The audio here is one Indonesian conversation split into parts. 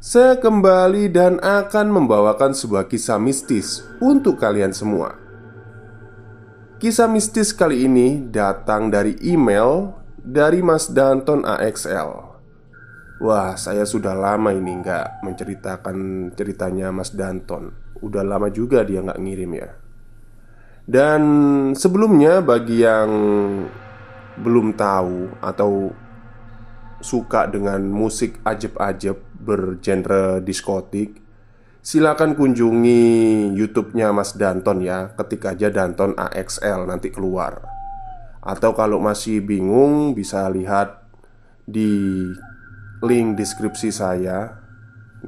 saya kembali dan akan membawakan sebuah kisah mistis untuk kalian semua. Kisah mistis kali ini datang dari email dari Mas Danton AXL. Wah, saya sudah lama ini nggak menceritakan ceritanya Mas Danton. Udah lama juga dia nggak ngirim ya. Dan sebelumnya bagi yang belum tahu atau suka dengan musik ajeb-ajeb bergenre diskotik Silakan kunjungi YouTube-nya Mas Danton ya Ketik aja Danton AXL nanti keluar. Atau kalau masih bingung bisa lihat di link deskripsi saya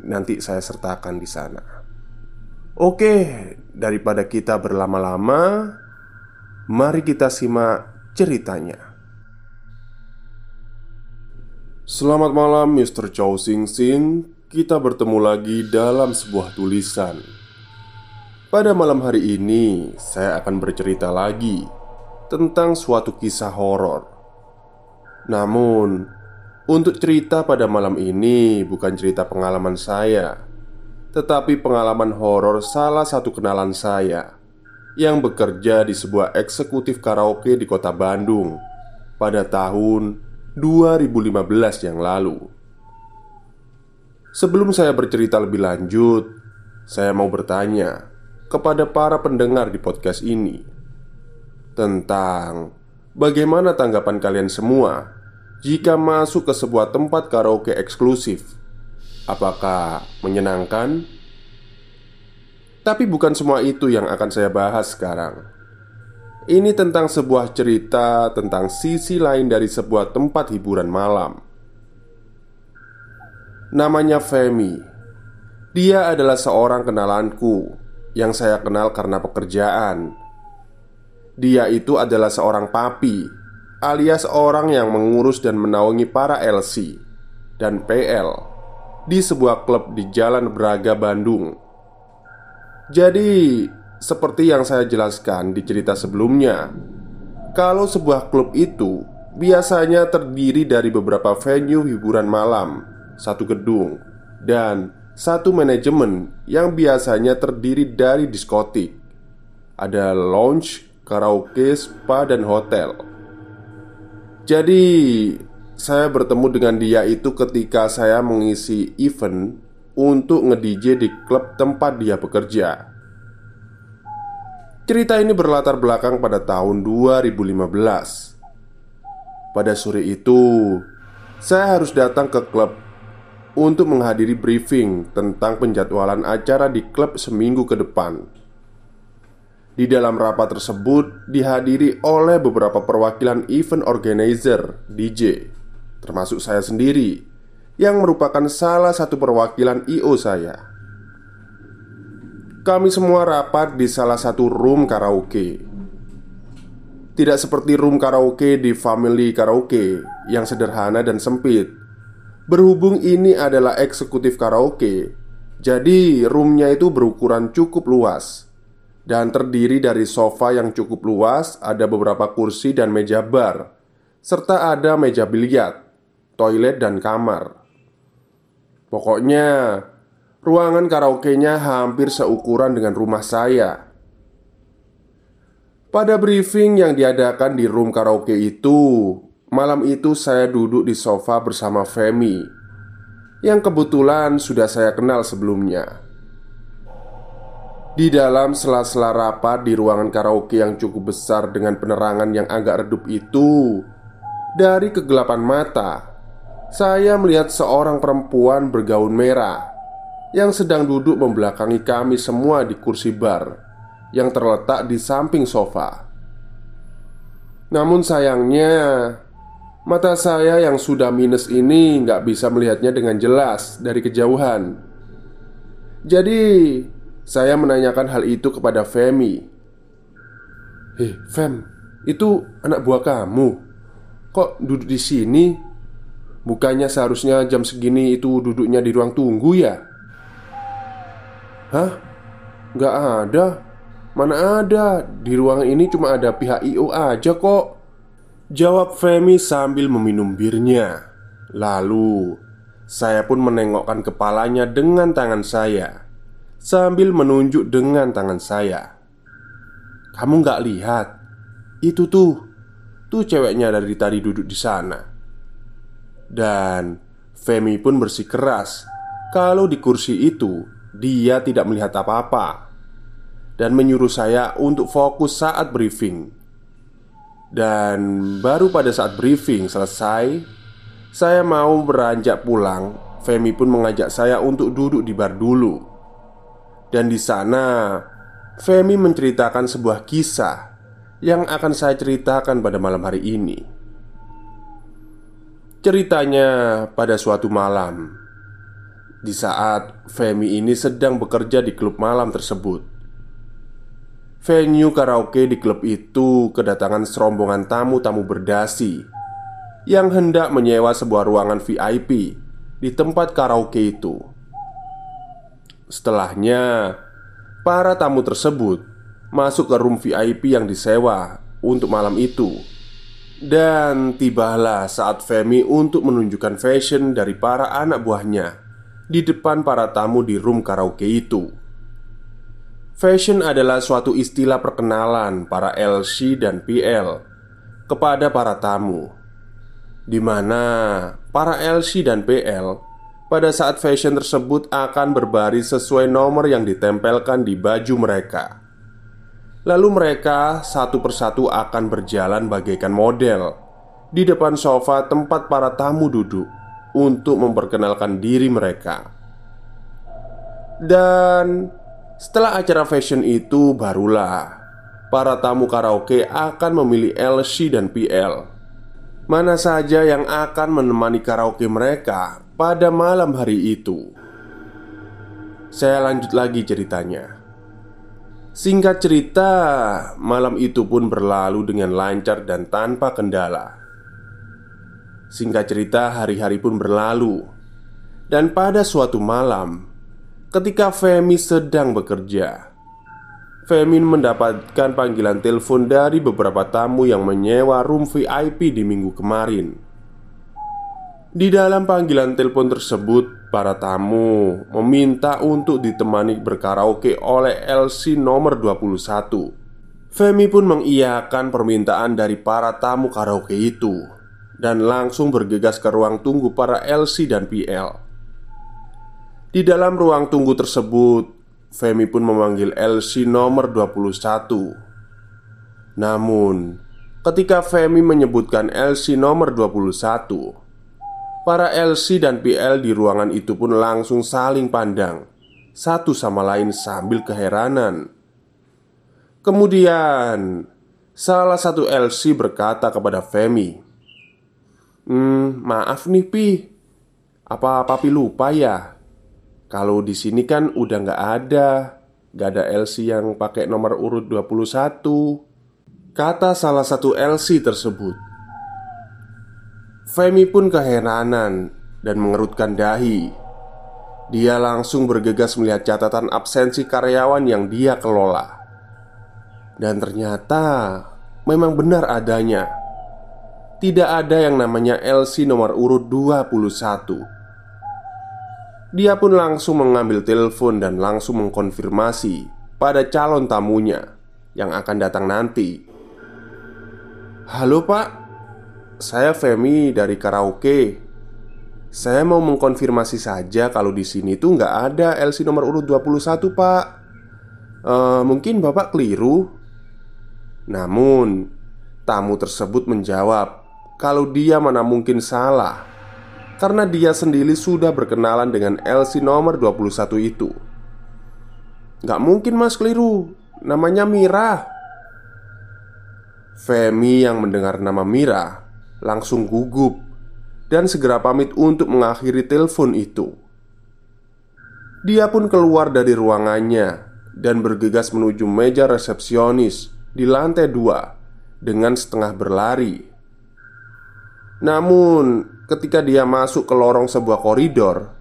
Nanti saya sertakan di sana. Oke, daripada kita berlama-lama Mari kita simak ceritanya Selamat malam Mr. Chow Sing Sing Kita bertemu lagi dalam sebuah tulisan Pada malam hari ini Saya akan bercerita lagi Tentang suatu kisah horor. Namun Untuk cerita pada malam ini Bukan cerita pengalaman saya Tetapi pengalaman horor salah satu kenalan saya Yang bekerja di sebuah eksekutif karaoke di kota Bandung Pada tahun 2015 yang lalu. Sebelum saya bercerita lebih lanjut, saya mau bertanya kepada para pendengar di podcast ini tentang bagaimana tanggapan kalian semua jika masuk ke sebuah tempat karaoke eksklusif. Apakah menyenangkan? Tapi bukan semua itu yang akan saya bahas sekarang. Ini tentang sebuah cerita tentang sisi lain dari sebuah tempat hiburan malam. Namanya Femi. Dia adalah seorang kenalanku yang saya kenal karena pekerjaan. Dia itu adalah seorang papi, alias orang yang mengurus dan menaungi para LC dan PL di sebuah klub di Jalan Braga, Bandung. Jadi, seperti yang saya jelaskan di cerita sebelumnya, kalau sebuah klub itu biasanya terdiri dari beberapa venue hiburan malam, satu gedung, dan satu manajemen yang biasanya terdiri dari diskotik. Ada lounge, karaoke, spa, dan hotel. Jadi, saya bertemu dengan dia itu ketika saya mengisi event untuk nge-DJ di klub tempat dia bekerja. Cerita ini berlatar belakang pada tahun 2015 Pada sore itu Saya harus datang ke klub Untuk menghadiri briefing Tentang penjadwalan acara di klub seminggu ke depan Di dalam rapat tersebut Dihadiri oleh beberapa perwakilan event organizer DJ Termasuk saya sendiri Yang merupakan salah satu perwakilan I.O. saya kami semua rapat di salah satu room karaoke. Tidak seperti room karaoke di family karaoke yang sederhana dan sempit, Berhubung ini adalah eksekutif karaoke, jadi roomnya itu berukuran cukup luas dan terdiri dari sofa yang cukup luas, ada beberapa kursi dan meja bar, serta ada meja biliar, toilet, dan kamar. Pokoknya, ruangan karaoke-nya hampir seukuran dengan rumah saya. Pada briefing yang diadakan di room karaoke itu, malam itu saya duduk di sofa bersama Femi, yang kebetulan sudah saya kenal sebelumnya. Di dalam sela-sela rapat di ruangan karaoke yang cukup besar dengan penerangan yang agak redup itu, dari kegelapan mata, saya melihat seorang perempuan bergaun merah yang sedang duduk membelakangi kami semua di kursi bar yang terletak di samping sofa. Namun sayangnya, mata saya yang sudah minus ini nggak bisa melihatnya dengan jelas dari kejauhan. Jadi, saya menanyakan hal itu kepada Femi. "Hei, Fem, itu anak buah kamu. Kok duduk di sini? Bukannya seharusnya jam segini itu duduknya di ruang tunggu ya?" "Hah? Nggak ada," Mana ada, di ruangan ini cuma ada pihak IO aja kok. Jawab Femi sambil meminum birnya. Lalu, saya pun menengokkan kepalanya dengan tangan saya. Sambil menunjuk dengan tangan saya. Kamu nggak lihat? Itu tuh, tuh ceweknya dari tadi duduk di sana. Dan Femi pun bersikeras Kalau di kursi itu, dia tidak melihat apa-apa dan menyuruh saya untuk fokus saat briefing. Dan baru pada saat briefing selesai, saya mau beranjak pulang. Femi pun mengajak saya untuk duduk di bar dulu. Dan di sana, Femi menceritakan sebuah kisah yang akan saya ceritakan pada malam hari ini. Ceritanya pada suatu malam, di saat Femi ini sedang bekerja di klub malam tersebut. Venue karaoke di klub itu kedatangan serombongan tamu-tamu berdasi yang hendak menyewa sebuah ruangan VIP di tempat karaoke itu. Setelahnya, para tamu tersebut masuk ke room VIP yang disewa untuk malam itu. Dan tibalah saat Femi untuk menunjukkan fashion dari para anak buahnya di depan para tamu di room karaoke itu. Fashion adalah suatu istilah perkenalan para LC dan PL kepada para tamu di mana para LC dan PL pada saat fashion tersebut akan berbaris sesuai nomor yang ditempelkan di baju mereka. Lalu mereka satu persatu akan berjalan bagaikan model di depan sofa tempat para tamu duduk untuk memperkenalkan diri mereka. Dan setelah acara fashion itu barulah Para tamu karaoke akan memilih LC dan PL Mana saja yang akan menemani karaoke mereka pada malam hari itu. Saya lanjut lagi ceritanya. Singkat cerita, malam itu pun berlalu dengan lancar dan tanpa kendala Singkat cerita, hari-hari pun berlalu. Dan pada suatu malam Ketika Femi sedang bekerja Femi mendapatkan panggilan telepon dari beberapa tamu yang menyewa room VIP di minggu kemarin. Di dalam panggilan telepon tersebut Para tamu meminta untuk ditemani berkaraoke oleh LC nomor 21 Femi pun mengiyakan permintaan dari para tamu karaoke itu Dan langsung bergegas ke ruang tunggu para LC dan PL di dalam ruang tunggu tersebut, Femi pun memanggil LC nomor 21 Namun, ketika Femi menyebutkan LC nomor 21 Para LC dan PL di ruangan itu pun langsung saling pandang Satu sama lain sambil keheranan. Kemudian, salah satu LC berkata kepada Femi Hmm, maaf nih Pi Apa Papi lupa ya? Kalau di sini kan udah nggak ada Nggak ada LC yang pakai nomor urut 21 Kata salah satu LC tersebut Femi pun keheranan dan mengerutkan dahi. Dia langsung bergegas melihat catatan absensi karyawan yang dia kelola. Dan ternyata memang benar adanya. Tidak ada yang namanya LC nomor urut 21. Dia pun langsung mengambil telepon dan langsung mengkonfirmasi pada calon tamunya yang akan datang nanti. Halo Pak, saya Femi dari karaoke. Saya mau mengkonfirmasi saja kalau di sini tuh nggak ada LC nomor urut 21 Pak. Uh, mungkin Bapak keliru. Namun, tamu tersebut menjawab kalau dia mana mungkin salah karena dia sendiri sudah berkenalan dengan LC nomor 21 itu. Gak mungkin mas keliru, namanya Mira. Femi yang mendengar nama Mira langsung gugup dan segera pamit untuk mengakhiri telepon itu. Dia pun keluar dari ruangannya dan bergegas menuju meja resepsionis di lantai dua dengan setengah berlari. Namun, ketika dia masuk ke lorong sebuah koridor,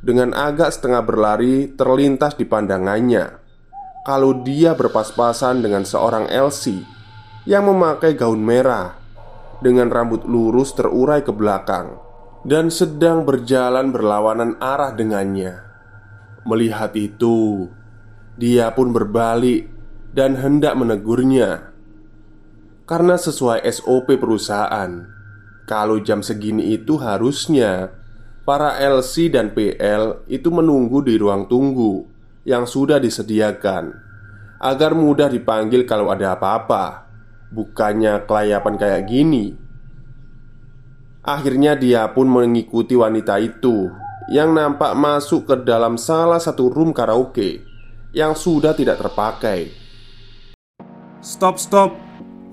dengan agak setengah berlari terlintas di pandangannya kalau dia berpas-pasan dengan seorang Elsie yang memakai gaun merah dengan rambut lurus terurai ke belakang dan sedang berjalan berlawanan arah dengannya. Melihat itu, dia pun berbalik dan hendak menegurnya. Karena sesuai SOP perusahaan, kalau jam segini itu harusnya para LC dan PL itu menunggu di ruang tunggu yang sudah disediakan agar mudah dipanggil kalau ada apa-apa. Bukannya kelayapan kayak gini. Akhirnya dia pun mengikuti wanita itu yang nampak masuk ke dalam salah satu room karaoke yang sudah tidak terpakai. Stop, stop,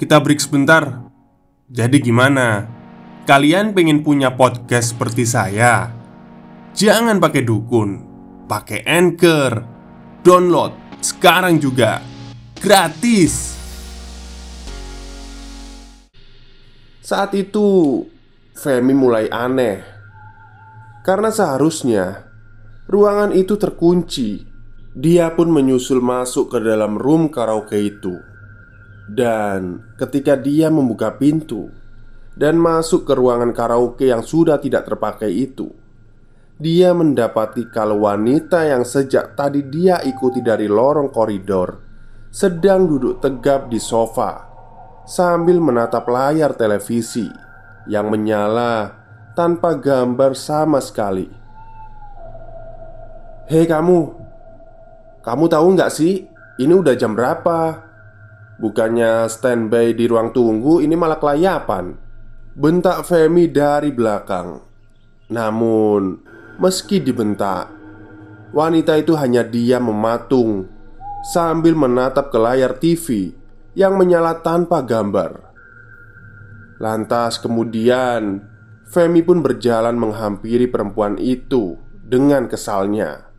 kita break sebentar. Jadi, gimana? Kalian pengen punya podcast seperti saya? Jangan pakai dukun, pakai anchor, download sekarang juga gratis. Saat itu, Femi mulai aneh karena seharusnya ruangan itu terkunci. Dia pun menyusul masuk ke dalam room karaoke itu, dan ketika dia membuka pintu dan masuk ke ruangan karaoke yang sudah tidak terpakai itu, dia mendapati kalau wanita yang sejak tadi dia ikuti dari lorong koridor sedang duduk tegap di sofa sambil menatap layar televisi yang menyala tanpa gambar sama sekali. Hei kamu, kamu tahu nggak sih ini udah jam berapa? Bukannya standby di ruang tunggu, ini malah kelayapan. Bentak Femi dari belakang. Namun, meski dibentak, wanita itu hanya diam mematung sambil menatap ke layar TV yang menyala tanpa gambar. Lantas kemudian Femi pun berjalan menghampiri perempuan itu dengan kesalnya.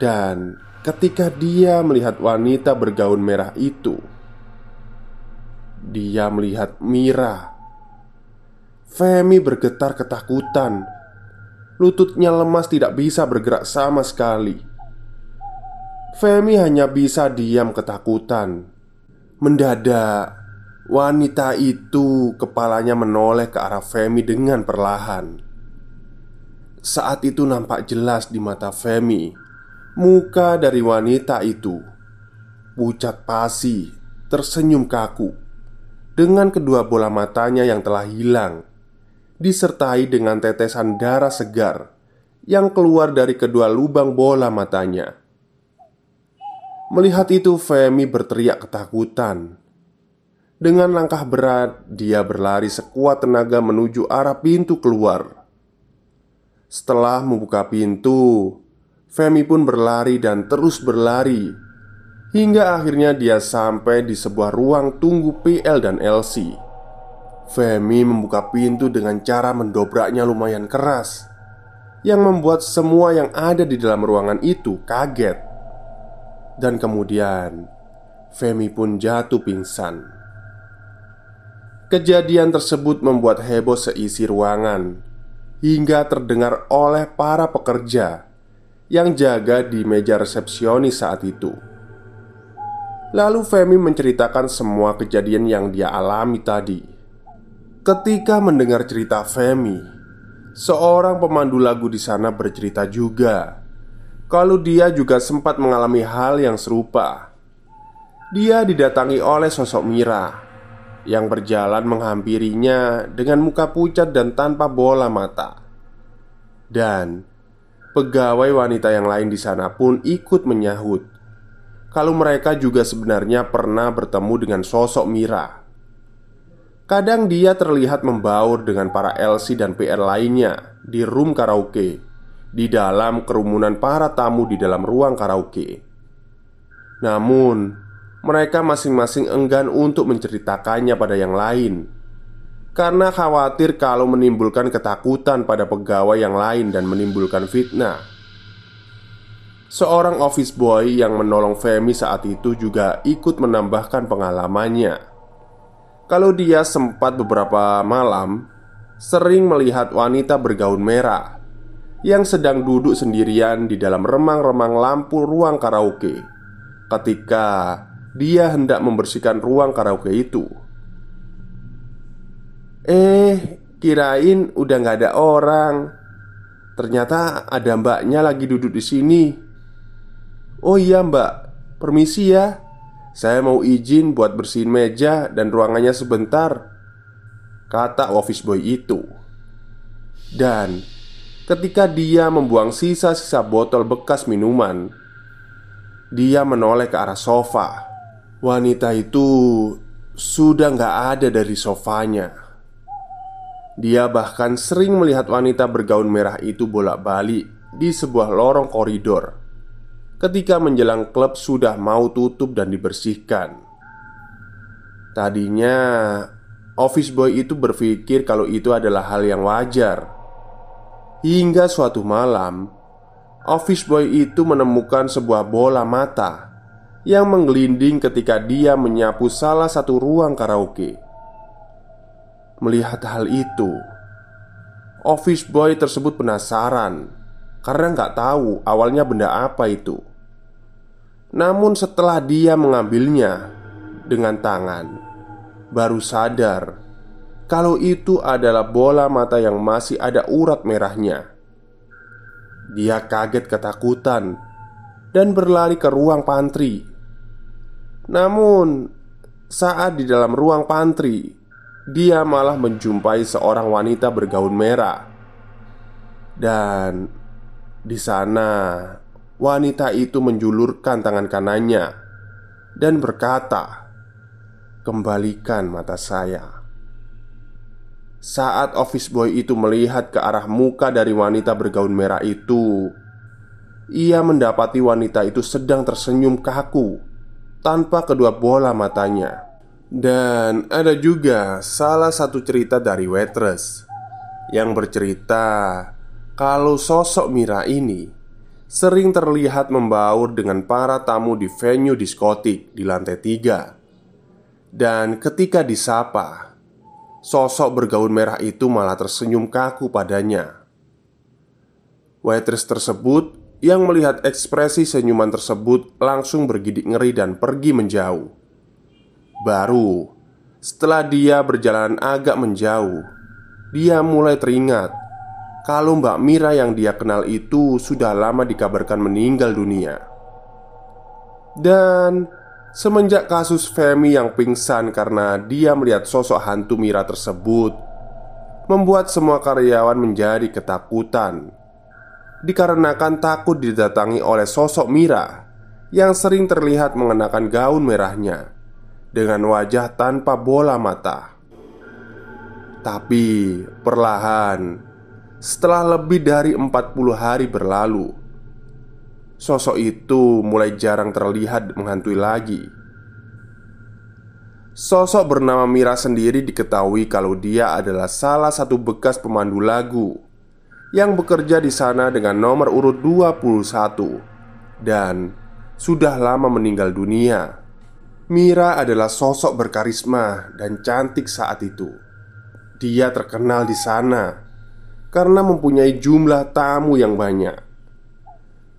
Dan ketika dia melihat wanita bergaun merah itu, dia melihat Mira. Femi bergetar ketakutan. Lututnya lemas tidak bisa bergerak sama sekali. Femi hanya bisa diam ketakutan. Mendadak, Wanita itu kepalanya menoleh ke arah Femi dengan perlahan. Saat itu nampak jelas di mata Femi Muka dari wanita itu Pucat pasi Tersenyum kaku Dengan kedua bola matanya yang telah hilang Disertai dengan tetesan darah segar Yang keluar dari kedua lubang bola matanya. Melihat itu Femi berteriak ketakutan. Dengan langkah berat, dia berlari sekuat tenaga menuju arah pintu keluar. Setelah membuka pintu, Femi pun berlari dan terus berlari hingga akhirnya dia sampai di sebuah ruang tunggu PL dan LC. Femi membuka pintu dengan cara mendobraknya lumayan keras, yang membuat semua yang ada di dalam ruangan itu kaget. Dan kemudian, Femi pun jatuh pingsan. Kejadian tersebut membuat heboh seisi ruangan hingga terdengar oleh para pekerja yang jaga di meja resepsionis saat itu. Lalu Femi menceritakan semua kejadian yang dia alami tadi. Ketika mendengar cerita Femi, seorang pemandu lagu di sana bercerita juga kalau dia juga sempat mengalami hal yang serupa. Dia didatangi oleh sosok Mira yang berjalan menghampirinya dengan muka pucat dan tanpa bola mata. Dan pegawai wanita yang lain di sana pun ikut menyahut kalau mereka juga sebenarnya pernah bertemu dengan sosok Mira. Kadang dia terlihat membaur dengan para LC dan PR lainnya di room karaoke di dalam kerumunan para tamu di dalam ruang karaoke. Namun, mereka masing-masing enggan untuk menceritakannya pada yang lain karena khawatir kalau menimbulkan ketakutan pada pegawai yang lain dan menimbulkan fitnah. Seorang office boy yang menolong Femi saat itu juga ikut menambahkan pengalamannya. Kalau dia sempat beberapa malam sering melihat wanita bergaun merah yang sedang duduk sendirian di dalam remang-remang lampu ruang karaoke ketika dia hendak membersihkan ruang karaoke itu. Eh, kirain udah nggak ada orang. Ternyata ada mbaknya lagi duduk di sini. Oh iya mbak, permisi ya. Saya mau izin buat bersihin meja dan ruangannya sebentar. Kata office boy itu. Dan ketika dia membuang sisa-sisa botol bekas minuman, dia menoleh ke arah sofa Wanita itu sudah nggak ada dari sofanya. Dia bahkan sering melihat wanita bergaun merah itu bolak-balik di sebuah lorong koridor ketika menjelang klub sudah mau tutup dan dibersihkan. Tadinya, office boy itu berpikir kalau itu adalah hal yang wajar. Hingga suatu malam, office boy itu menemukan sebuah bola mata yang menggelinding ketika dia menyapu salah satu ruang karaoke. Melihat hal itu, office boy tersebut penasaran karena nggak tahu awalnya benda apa itu. Namun, setelah dia mengambilnya dengan tangan, baru sadar kalau itu adalah bola mata yang masih ada urat merahnya. Dia kaget ketakutan dan berlari ke ruang pantry namun, saat di dalam ruang pantry, dia malah menjumpai seorang wanita bergaun merah. Dan di sana, wanita itu menjulurkan tangan kanannya dan berkata, "Kembalikan mata saya." Saat office boy itu melihat ke arah muka dari wanita bergaun merah itu, ia mendapati wanita itu sedang tersenyum kaku tanpa kedua bola matanya. Dan ada juga salah satu cerita dari waitress yang bercerita kalau sosok Mira ini sering terlihat membaur dengan para tamu di venue diskotik di lantai tiga. Dan ketika disapa, sosok bergaun merah itu malah tersenyum kaku padanya. Waitress tersebut yang melihat ekspresi senyuman tersebut langsung bergidik ngeri dan pergi menjauh. Baru setelah dia berjalan agak menjauh, dia mulai teringat kalau Mbak Mira yang dia kenal itu sudah lama dikabarkan meninggal dunia. Dan semenjak kasus Femi yang pingsan karena dia melihat sosok hantu Mira tersebut, membuat semua karyawan menjadi ketakutan dikarenakan takut didatangi oleh sosok Mira yang sering terlihat mengenakan gaun merahnya dengan wajah tanpa bola mata. Tapi perlahan setelah lebih dari 40 hari berlalu Sosok itu mulai jarang terlihat menghantui lagi Sosok bernama Mira sendiri diketahui kalau dia adalah salah satu bekas pemandu lagu yang bekerja di sana dengan nomor urut 21 dan sudah lama meninggal dunia. Mira adalah sosok berkarisma dan cantik saat itu. Dia terkenal di sana karena mempunyai jumlah tamu yang banyak.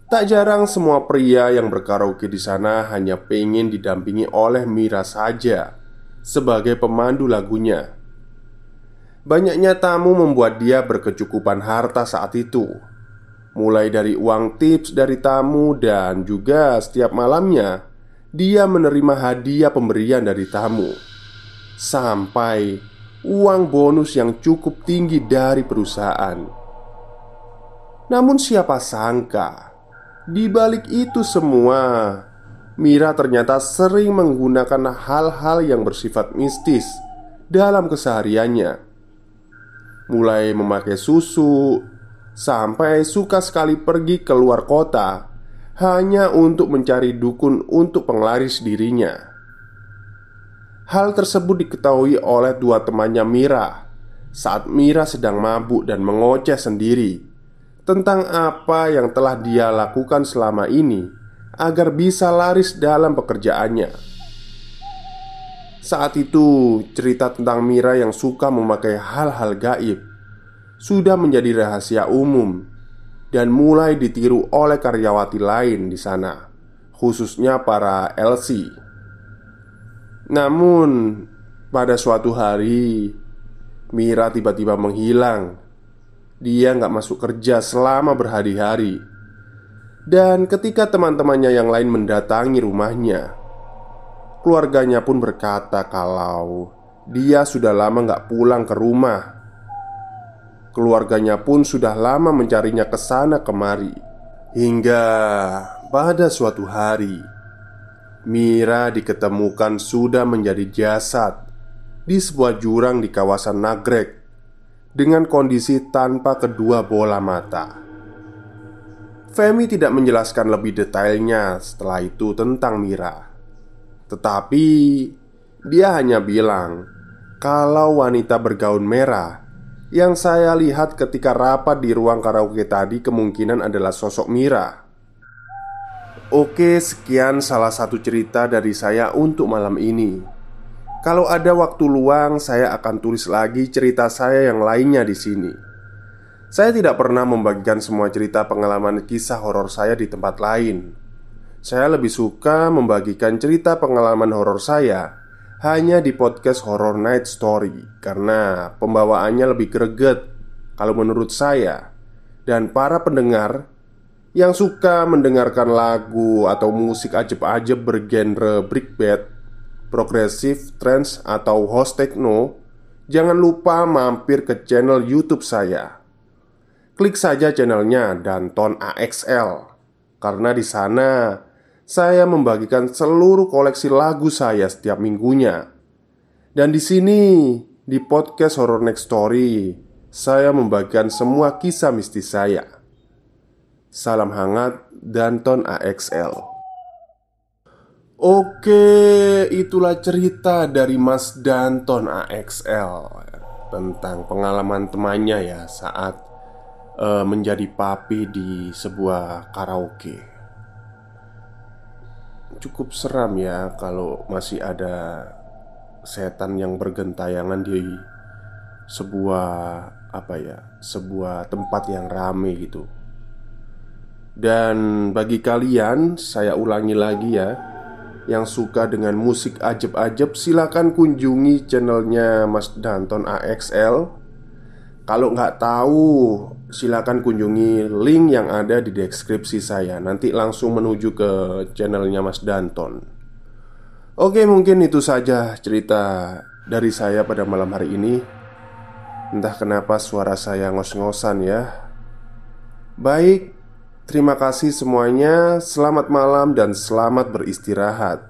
Tak jarang semua pria yang berkaraoke di sana hanya pengen didampingi oleh Mira saja sebagai pemandu lagunya. Banyaknya tamu membuat dia berkecukupan harta saat itu, mulai dari uang tips dari tamu dan juga setiap malamnya dia menerima hadiah pemberian dari tamu, sampai uang bonus yang cukup tinggi dari perusahaan. Namun, siapa sangka di balik itu semua, Mira ternyata sering menggunakan hal-hal yang bersifat mistis dalam kesehariannya. Mulai memakai susu sampai suka sekali pergi ke luar kota hanya untuk mencari dukun untuk penglaris dirinya. Hal tersebut diketahui oleh dua temannya Mira saat Mira sedang mabuk dan mengoceh sendiri tentang apa yang telah dia lakukan selama ini agar bisa laris dalam pekerjaannya. Saat itu, cerita tentang Mira yang suka memakai hal-hal gaib sudah menjadi rahasia umum dan mulai ditiru oleh karyawati lain di sana, khususnya para LC. Namun, pada suatu hari, Mira tiba-tiba menghilang. Dia nggak masuk kerja selama berhari-hari. Dan ketika teman-temannya yang lain mendatangi rumahnya Keluarganya pun berkata kalau Dia sudah lama nggak pulang ke rumah. Keluarganya pun sudah lama mencarinya ke sana kemari. Hingga pada suatu hari Mira diketemukan sudah menjadi jasad Di sebuah jurang di kawasan Nagrek dengan kondisi tanpa kedua bola mata. Femi tidak menjelaskan lebih detailnya setelah itu tentang Mira, tetapi dia hanya bilang kalau wanita bergaun merah yang saya lihat ketika rapat di ruang karaoke tadi kemungkinan adalah sosok Mira. Oke, sekian salah satu cerita dari saya untuk malam ini. Kalau ada waktu luang, saya akan tulis lagi cerita saya yang lainnya di sini. Saya tidak pernah membagikan semua cerita pengalaman kisah horor saya di tempat lain. Saya lebih suka membagikan cerita pengalaman horor saya hanya di podcast Horror Night Story karena pembawaannya lebih greget kalau menurut saya dan para pendengar yang suka mendengarkan lagu atau musik ajeb-ajeb bergenre brickbed progresif, trance, atau host techno, jangan lupa mampir ke channel YouTube saya. Klik saja channelnya Danton AXL karena di sana saya membagikan seluruh koleksi lagu saya setiap minggunya. Dan di sini di podcast Horror Next Story, saya membagikan semua kisah mistis saya. Salam hangat Danton AXL. Oke, itulah cerita dari Mas Danton AXL tentang pengalaman temannya ya saat uh, menjadi papi di sebuah karaoke. Cukup seram ya kalau masih ada setan yang bergentayangan di sebuah apa ya, sebuah tempat yang rame gitu. Dan bagi kalian, saya ulangi lagi ya yang suka dengan musik ajeb-ajeb silakan kunjungi channelnya Mas Danton AXL Kalau nggak tahu silakan kunjungi link yang ada di deskripsi saya. Nanti langsung menuju ke channelnya Mas Danton. Oke mungkin itu saja cerita dari saya pada malam hari ini. Entah kenapa suara saya ngos-ngosan ya. Baik, Terima kasih semuanya. Selamat malam dan selamat beristirahat.